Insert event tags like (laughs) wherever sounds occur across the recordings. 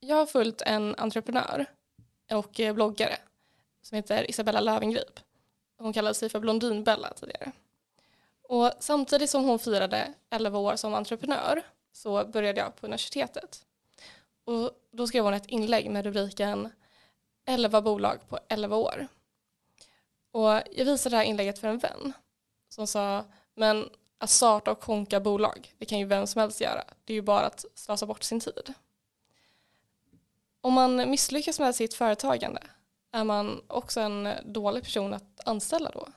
Jag har följt en entreprenör och eh, bloggare som heter Isabella Löwengrip. Hon kallade sig för Blondinbella tidigare. Och samtidigt som hon firade 11 år som entreprenör så började jag på universitetet. Och då skrev hon ett inlägg med rubriken 11 bolag på 11 år. Och jag visade det här inlägget för en vän som sa men att starta och konka bolag, det kan ju vem som helst göra. Det är ju bara att slösa bort sin tid. Om man misslyckas med sitt företagande, är man också en dålig person att anställa då?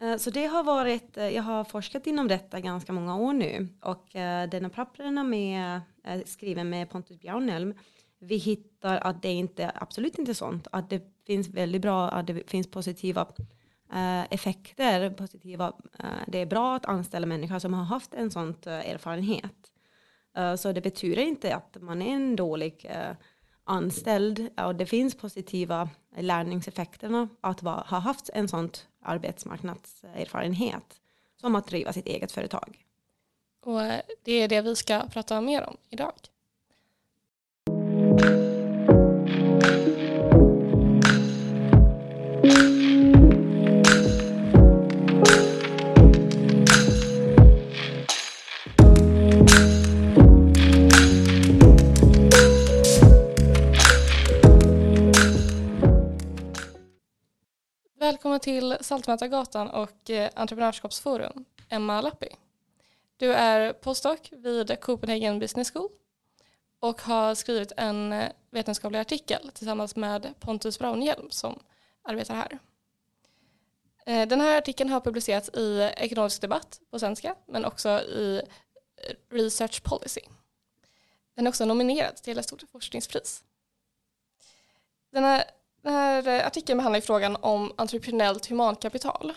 Eh, så det har varit, eh, jag har forskat inom detta ganska många år nu och eh, denna papperna med, skriven med Pontus Bjarnelm, vi hittar att det inte, absolut inte sånt, att det finns väldigt bra, att det finns positiva effekter, positiva, det är bra att anställa människor som har haft en sån erfarenhet. Eh, så det betyder inte att man är en dålig eh, anställd eh, och det finns positiva lärningseffekterna att ha haft en sån arbetsmarknadserfarenhet som att driva sitt eget företag. Och det är det vi ska prata mer om idag. Välkommen till Saltmätargatan och eh, Entreprenörskapsforum, Emma Lappi. Du är postdoc vid Copenhagen Business School och har skrivit en eh, vetenskaplig artikel tillsammans med Pontus Braunhjelm som arbetar här. Eh, den här artikeln har publicerats i Ekonomisk debatt på svenska men också i Research Policy. Den är också nominerad till ett stort forskningspris. Den här den här eh, artikeln behandlar frågan om entreprenöriellt humankapital.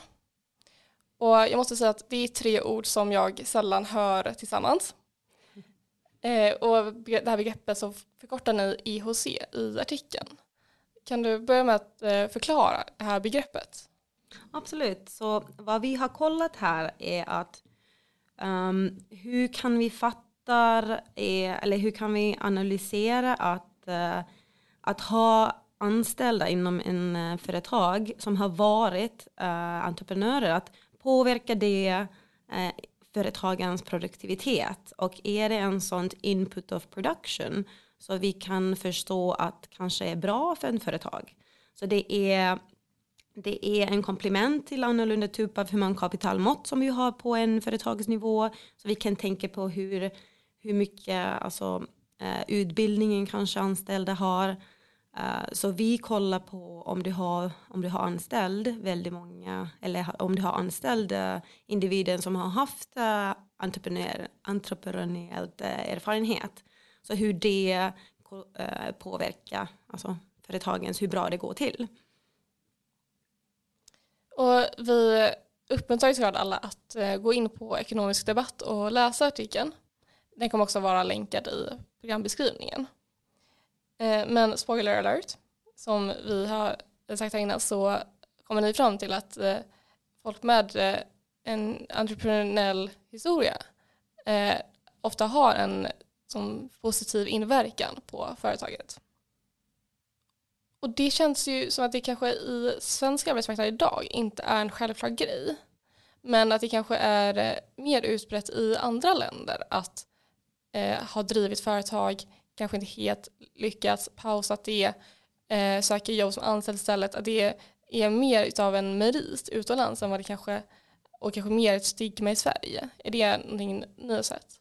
Och jag måste säga att det är tre ord som jag sällan hör tillsammans. Eh, och det här begreppet så förkortar ni IHC i artikeln. Kan du börja med att eh, förklara det här begreppet? Absolut, så vad vi har kollat här är att um, hur kan vi fatta eh, eller hur kan vi analysera att, uh, att ha anställda inom en eh, företag som har varit eh, entreprenörer, att påverka det eh, företagens produktivitet och är det en sån input of production så vi kan förstå att kanske är bra för en företag. Så det är, det är en komplement till annorlunda typ av humankapitalmått som vi har på en företagsnivå. Så vi kan tänka på hur, hur mycket alltså, utbildningen kanske anställda har Uh, så vi kollar på om du har, om du har anställd väldigt många, eller om du har anställd eh, individen individer som har haft uh, entreprenör, erfarenhet. Så hur det uh, påverkar alltså, företagens, hur bra det går till. Och vi uppmuntrar såklart alla att gå in på ekonomisk debatt och läsa artikeln. Den kommer också vara länkad i programbeskrivningen. Eh, men spoiler alert, som vi har sagt här innan så kommer ni fram till att eh, folk med eh, en entreprenöriell historia ofta har en som positiv inverkan på företaget. Och det känns ju som att det kanske i svensk arbetsmarknad idag inte är en självklar grej. Men att det kanske är mer utbrett i andra länder att eh, ha drivit företag kanske inte helt lyckats, pausat det, eh, söker jobb som anställd istället, att det är mer av en merit utomlands än vad det kanske och kanske mer ett stigma i Sverige. Är det någonting ni har sett?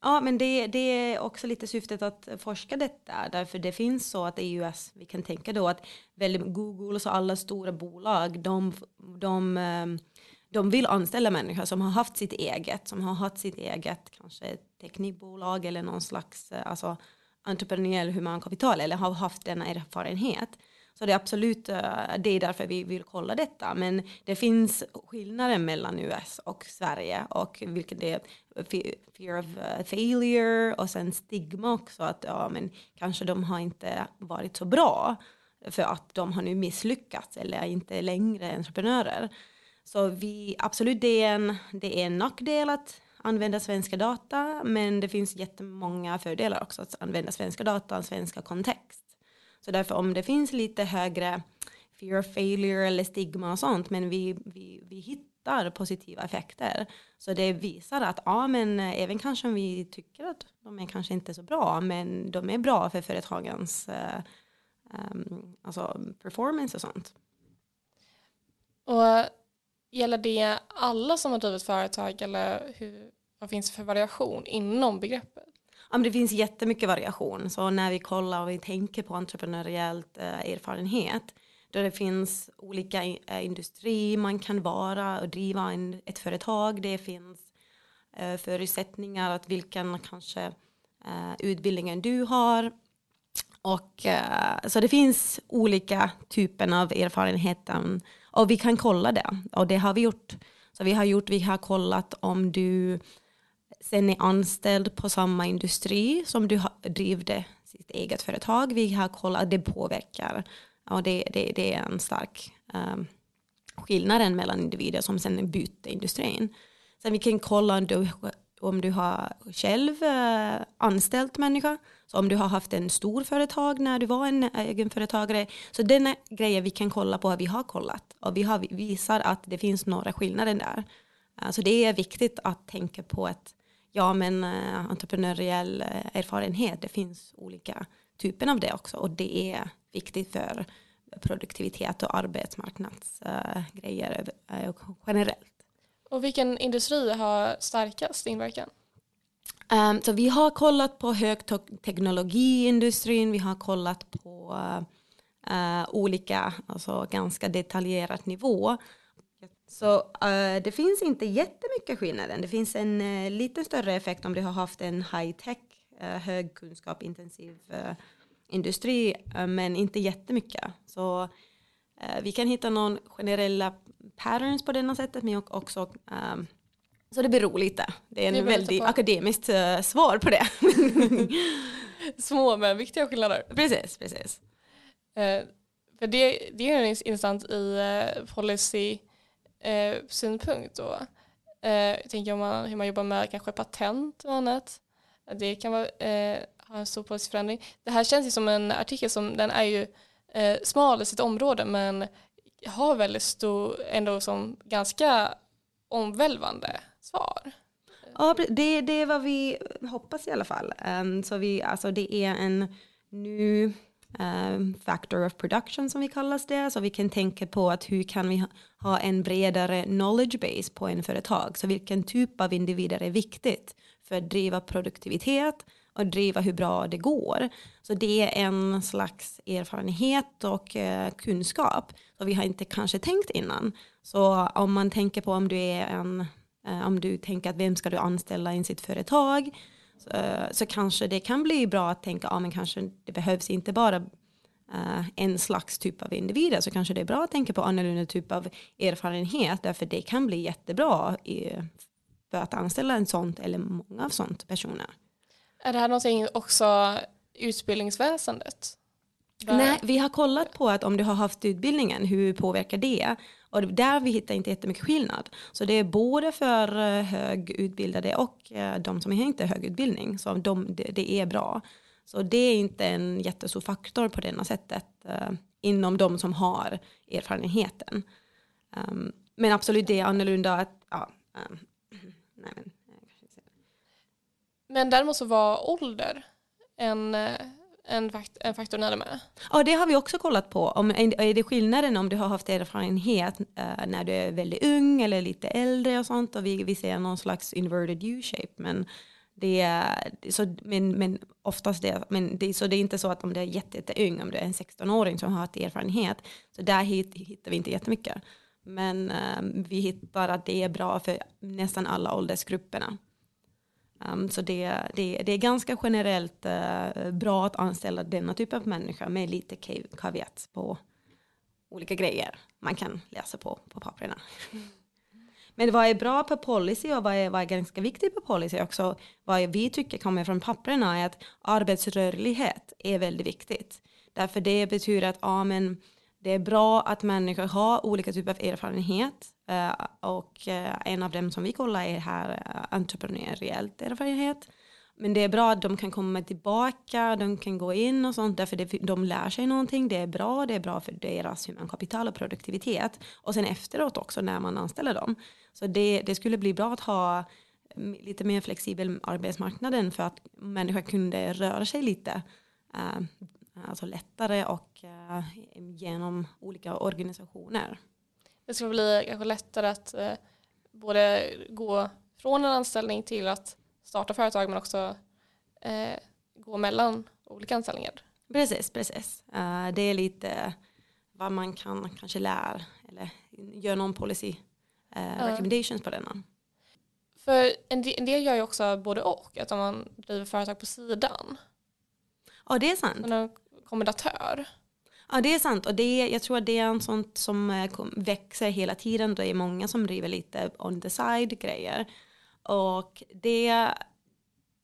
Ja, men det, det, är också lite syftet att forska detta, därför det finns så att i US, vi kan tänka då att väldigt, Google och så alla stora bolag, de, de, eh, de vill anställa människor som har haft sitt eget, som har haft sitt eget kanske teknikbolag eller någon slags eh, alltså, entreprenöriell humankapital eller har haft denna erfarenhet. Så det är absolut eh, det är därför vi vill kolla detta. Men det finns skillnader mellan US och Sverige och vilket det är fear of eh, failure och sen stigma också att ja, men kanske de har inte varit så bra för att de har nu misslyckats eller är inte längre entreprenörer. Så vi absolut det är en, det är en nackdel att använda svenska data men det finns jättemånga fördelar också att använda svenska data och svenska kontext. Så därför om det finns lite högre fear of failure eller stigma och sånt men vi, vi, vi hittar positiva effekter. Så det visar att ja men även kanske om vi tycker att de är kanske inte så bra men de är bra för företagens eh, um, alltså performance och sånt. Och gäller det alla som har drivit företag eller hur, vad finns det för variation inom begreppet? Ja, men det finns jättemycket variation. Så när vi kollar och vi tänker på entreprenöriellt eh, erfarenhet då det finns olika eh, industri man kan vara och driva en, ett företag. Det finns eh, förutsättningar att vilken kanske eh, utbildningen du har. Och, eh, så det finns olika typer av erfarenheten och vi kan kolla det och det har vi gjort. Så vi har gjort, vi har kollat om du sen är anställd på samma industri som du drivde sitt eget företag. Vi har kollat, att det påverkar och det, det, det är en stark um, skillnaden mellan individer som sen byter industrin. Sen vi kan kolla om du, om du har själv uh, anställt människa, så om du har haft en stor företag när du var en egenföretagare. Så den grejer vi kan kolla på, vi har kollat och vi har visar att det finns några skillnader där. Eh, så det är viktigt att tänka på att ja men eh, entreprenöriell eh, erfarenhet, det finns olika typer av det också och det är viktigt för produktivitet och arbetsmarknadsgrejer generellt. Och vilken industri har starkast inverkan? Um, så vi har kollat på högteknologiindustrin, vi har kollat på uh, olika, alltså ganska detaljerat nivå. Så uh, det finns inte jättemycket skillnader. Det finns en uh, lite större effekt om du har haft en high-tech, uh, högkunskapintensiv industri, men inte jättemycket. Så vi kan hitta någon generella patterns på denna sättet, men också um, så det beror lite. Det är en väldigt akademiskt uh, svar på det. (laughs) Små men viktiga skillnader. Precis, precis. Uh, för det, det är intressant i uh, policy uh, synpunkt då. Uh, jag tänker om man, hur man jobbar med kanske patent och annat. Det kan vara har en stor politisk förändring. Det här känns ju som en artikel som den är ju eh, smal i sitt område men har väldigt stor, ändå som ganska omvälvande svar. Ja, det, det är vad vi hoppas i alla fall. Um, så vi, alltså det är en ny um, factor of production som vi kallas det. Så vi kan tänka på att hur kan vi ha en bredare knowledge base på en företag. Så vilken typ av individer är viktigt för att driva produktivitet och driva hur bra det går. Så det är en slags erfarenhet och eh, kunskap som vi har inte kanske tänkt innan. Så om man tänker på om du är en, om du tänker att vem ska du anställa i sitt företag så, eh, så kanske det kan bli bra att tänka, ja men kanske det behövs inte bara Uh, en slags typ av individer så kanske det är bra att tänka på annorlunda typ av erfarenhet därför det kan bli jättebra i, för att anställa en sånt eller många av sånt personer. Är det här någonting också utbildningsväsendet? Nej, vi har kollat på att om du har haft utbildningen, hur påverkar det? Och där vi hittar inte jättemycket skillnad. Så det är både för eh, högutbildade och eh, de som inte har högutbildning. Så de, det, är bra. Så det är inte en jättestor faktor på det sättet eh, inom de som har erfarenheten. Ehm, men absolut, det är annorlunda att, ja, ehm, (clears throat) nej men men däremot så var ålder en, en, fakt en faktor när med. Ja, det har vi också kollat på. Om, är det skillnaden om du har haft erfarenhet uh, när du är väldigt ung eller lite äldre och sånt och vi, vi ser någon slags inverted U-shape. Men det är, så, men, men oftast det, men det, så det är inte så att om du är jätte, jätte ung, om du är en 16-åring som har haft erfarenhet, så där hit, hittar vi inte jättemycket. Men um, vi hittar att det är bra för nästan alla åldersgrupperna. Um, så det, det, det, är ganska generellt uh, bra att anställa denna typ av människa med lite kaviat på olika grejer man kan läsa på på papperna. Mm. Men vad är bra på policy och vad är, vad är ganska viktigt på policy också, vad vi tycker kommer från papperna är att arbetsrörlighet är väldigt viktigt. Därför det betyder att ja, men det är bra att människor har olika typer av erfarenhet eh, och eh, en av dem som vi kollar är här eh, entreprenöriellt erfarenhet. Men det är bra att de kan komma tillbaka, de kan gå in och sånt därför det, de lär sig någonting. Det är bra, det är bra för deras humankapital och produktivitet. Och sen efteråt också när man anställer dem. Så det, det skulle bli bra att ha mm, lite mer flexibel arbetsmarknaden för att människor kunde röra sig lite alltså lättare och uh, genom olika organisationer. Det skulle bli kanske lättare att uh, både gå från en anställning till att starta företag men också gå mellan olika anställningar. Precis, precis. det är lite vad man kan kanske lära eller göra någon policy recommendations på denna. För en del, en del gör ju också både och, att om man driver företag på sidan. Ja, det är sant. Som. Ja, det är sant. Och det, jag tror att det är en sånt som eh, växer hela tiden. Det är många som driver lite on the side grejer. Och det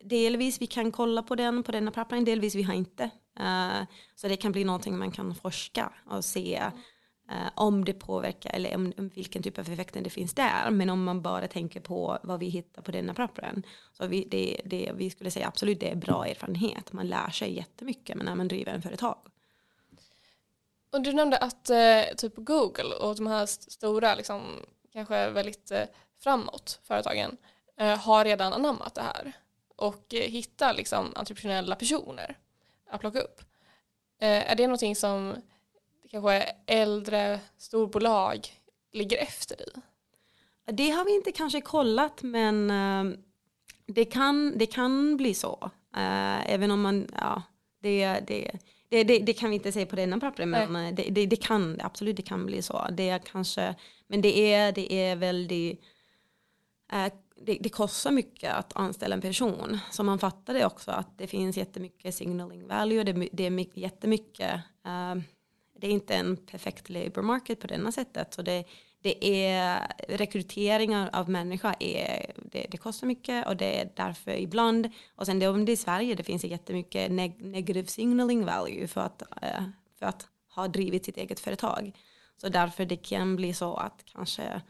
delvis vi kan kolla på den på denna pappan, delvis vi har inte. Uh, så det kan bli någonting man kan forska och se Eh, om det påverkar eller om, om, vilken typ av effekter det finns där. Men om man bara tänker på vad vi hittar på denna pappren. Så vi, det, det, vi skulle säga absolut det är bra erfarenhet. Man lär sig jättemycket när man driver en företag. Och du nämnde att eh, typ Google och de här stora, liksom, kanske väldigt eh, framåt företagen eh, har redan anammat det här och eh, hittar liksom entreprenöriella personer att plocka upp. Eh, är det någonting som kanske äldre storbolag ligger efter i? Det har vi inte kanske kollat men uh, det, kan, det kan bli så. Uh, även om man, ja, det, det, det, det, det, kan vi inte säga på denna papper men uh, det, det, det, kan, absolut det kan bli så. Det är kanske, men det är, det är väldigt, det, det kostar mycket att anställa en person. Så man fattar det också att det finns jättemycket signaling value, det, det är jättemycket det är inte en perfekt labor market på denna sättet. Så det, det är rekryteringar av människor är, det, det, kostar mycket och det är därför ibland, och sen det, om det är i Sverige, det finns jättemycket neg negative signaling value för att, eh, för att ha drivit sitt eget företag. Så därför det kan bli så att kanske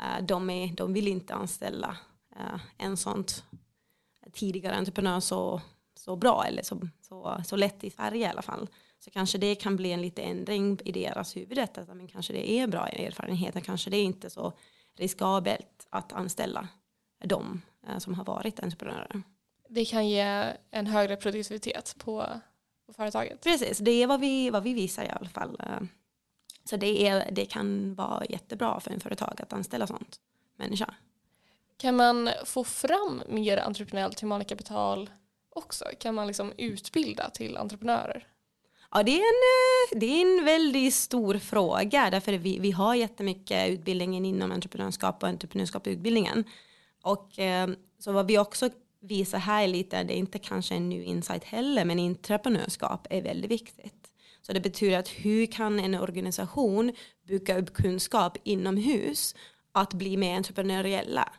eh, de, är, de vill inte anställa eh, en sån tidigare entreprenör så, så bra eller så, så, så lätt i Sverige i alla fall. Så kanske det kan bli en liten ändring i deras huvudet. Att men kanske det är bra erfarenheter. Kanske det är inte så riskabelt att anställa de eh, som har varit entreprenörer. Det kan ge en högre produktivitet på, på företaget. Precis, det är vad vi, vad vi visar i alla fall. Eh. Så det, är, det kan vara jättebra för en företag att anställa sånt människa. Kan man få fram mer entreprenöriellt humankapital också? Kan man liksom utbilda till entreprenörer? Ja, det är, en, eh, det är en väldigt stor fråga därför vi, vi har jättemycket utbildningen inom entreprenörskap och entreprenörskap i utbildningen. Och eh, så vad vi också visar här lite, det är inte kanske en ny insight heller, men entreprenörskap är väldigt viktigt. Så det betyder att hur kan en organisation bygga upp kunskap inomhus att bli mer entreprenöriella?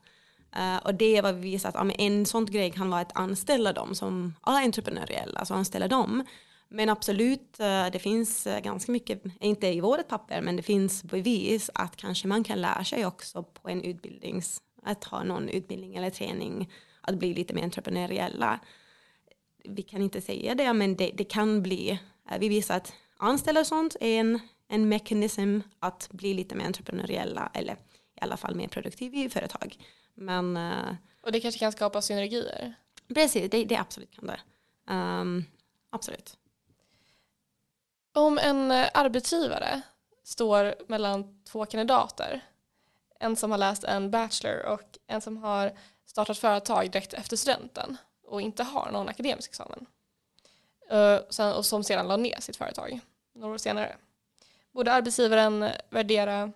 Uh, och det är vad vi visar att ja, en sån grej kan vara att anställa dem som är entreprenöriella, alltså anställa dem. Men absolut, eh, det finns eh, ganska mycket, inte i vårt papper, men det finns bevis att kanske man kan lära sig också på en utbildning, att ha någon utbildning eller träning, att bli lite mer entreprenöriella. Vi kan inte säga det, men det, det kan bli, eh, vi visar att anställa och sånt är en, en mekanism att bli lite mer entreprenöriella, eller i alla fall mer produktiv i företag. Men, och det kanske kan skapa synergier? Precis, det, det absolut kan det. Um, absolut. Om en eh, arbetsgivare står mellan två kandidater, en som har läst en bachelor och en som har startat företag direkt efter studenten och inte har någon akademisk examen eh, och som sedan la ner sitt företag några år senare. Borde arbetsgivaren värdera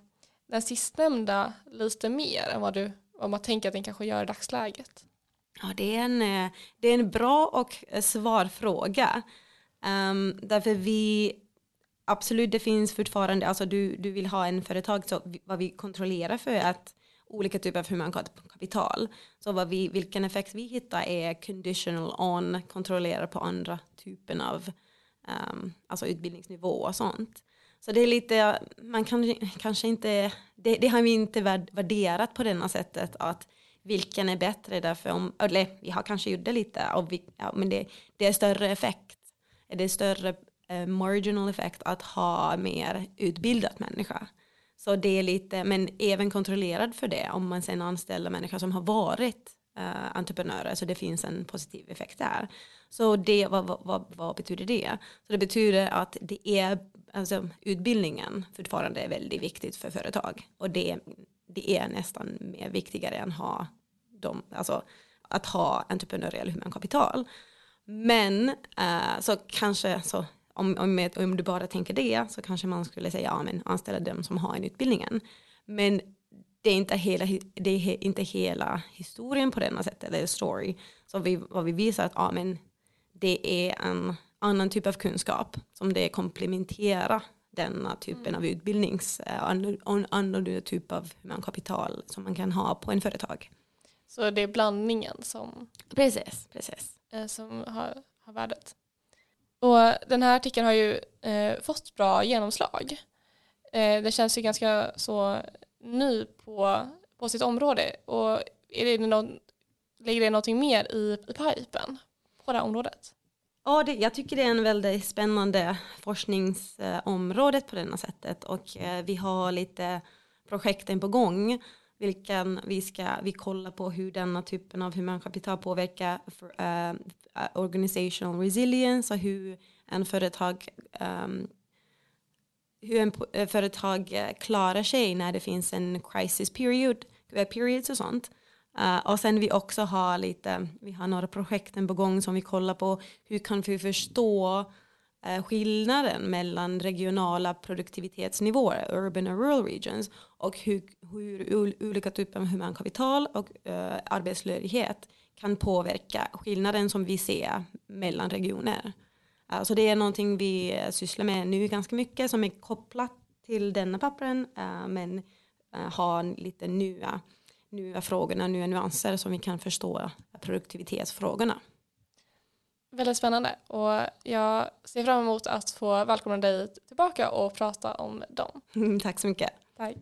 den sistnämnda lite mer än vad, du, vad man tänker att den kanske gör i dagsläget? Ja, det är en, eh, det är en bra och svar fråga. Um, ehm, därför vi absolut, det finns fortfarande, alltså du, du vill ha en företag, så vad vi kontrollerar för att olika typer av humankapital. Så vad vi, vilken effekt vi hittar är conditional on, kontrollerar på andra typen av um, alltså utbildningsnivå och sånt. Så det är lite, man kan kanske inte, det, det har vi inte värderat på denna sättet att vilken är bättre därför om, eller vi har kanske gjort det lite, och vi, ja, men det, det är större effekt, det är större Eh, marginal effekt att ha mer utbildad människa. Så det är lite, men även kontrollerad för det om man sen anställer människor som har varit eh, entreprenörer så det finns en positiv effekt där. Så det, vad, vad, vad, betyder det? Så det betyder att det är, alltså utbildningen fortfarande är väldigt viktigt för företag och det, det är nästan mer viktigare än ha dem, alltså att ha entreprenöriell humankapital. Men eh, så kanske så om, om, om, du bara tänker det så kanske man skulle säga ja men anställa dem som har en utbildningen. Men det är inte hela, det är inte hela historien på denna sätt eller story. Så vi, vad vi visar att ja, men det är en annan typ av kunskap som det komplementerar denna typen mm. av utbildnings, uh, annorlunda typ av humankapital som man kan ha på en företag. Så det är blandningen som, precis, precis. Eh, som har, har värdet. Och den här artikeln har ju eh, fått bra genomslag. Eh, det känns ju ganska så ny på, på sitt område. Och är det någon, ligger det någonting mer i, i pipen på det här området? Ja, det, jag tycker det är en väldigt spännande forskningsområde på det här sättet och eh, vi har lite projekten på gång vilken vi ska vi kollar på hur denna typen av humankapital påverkar för, uh, organizational resilience och hur en företag um, hur en eh, företag eh, klarar sig när det finns en crisis period, periods och sånt. Uh, och sen vi också har lite, vi har några projekten på gång som vi kollar på hur kan vi förstå Eh, skillnaden mellan regionala produktivitetsnivåer, urban och rural regions och hur, hur olika typer av humankapital och uh, arbetslöshet kan påverka skillnaden som vi ser mellan regioner. Uh, så det är någonting vi eh, sysslar med nu ganska mycket som är kopplat till denna pappren uh, men uh, har lite nya, nya frågorna, nya nyanser som vi kan förstå produktivitetsfrågorna. Väldigt spännande och jag ser fram emot att få välkomna dig tillbaka och prata om dem. (laughs) Tack så mycket. Tack.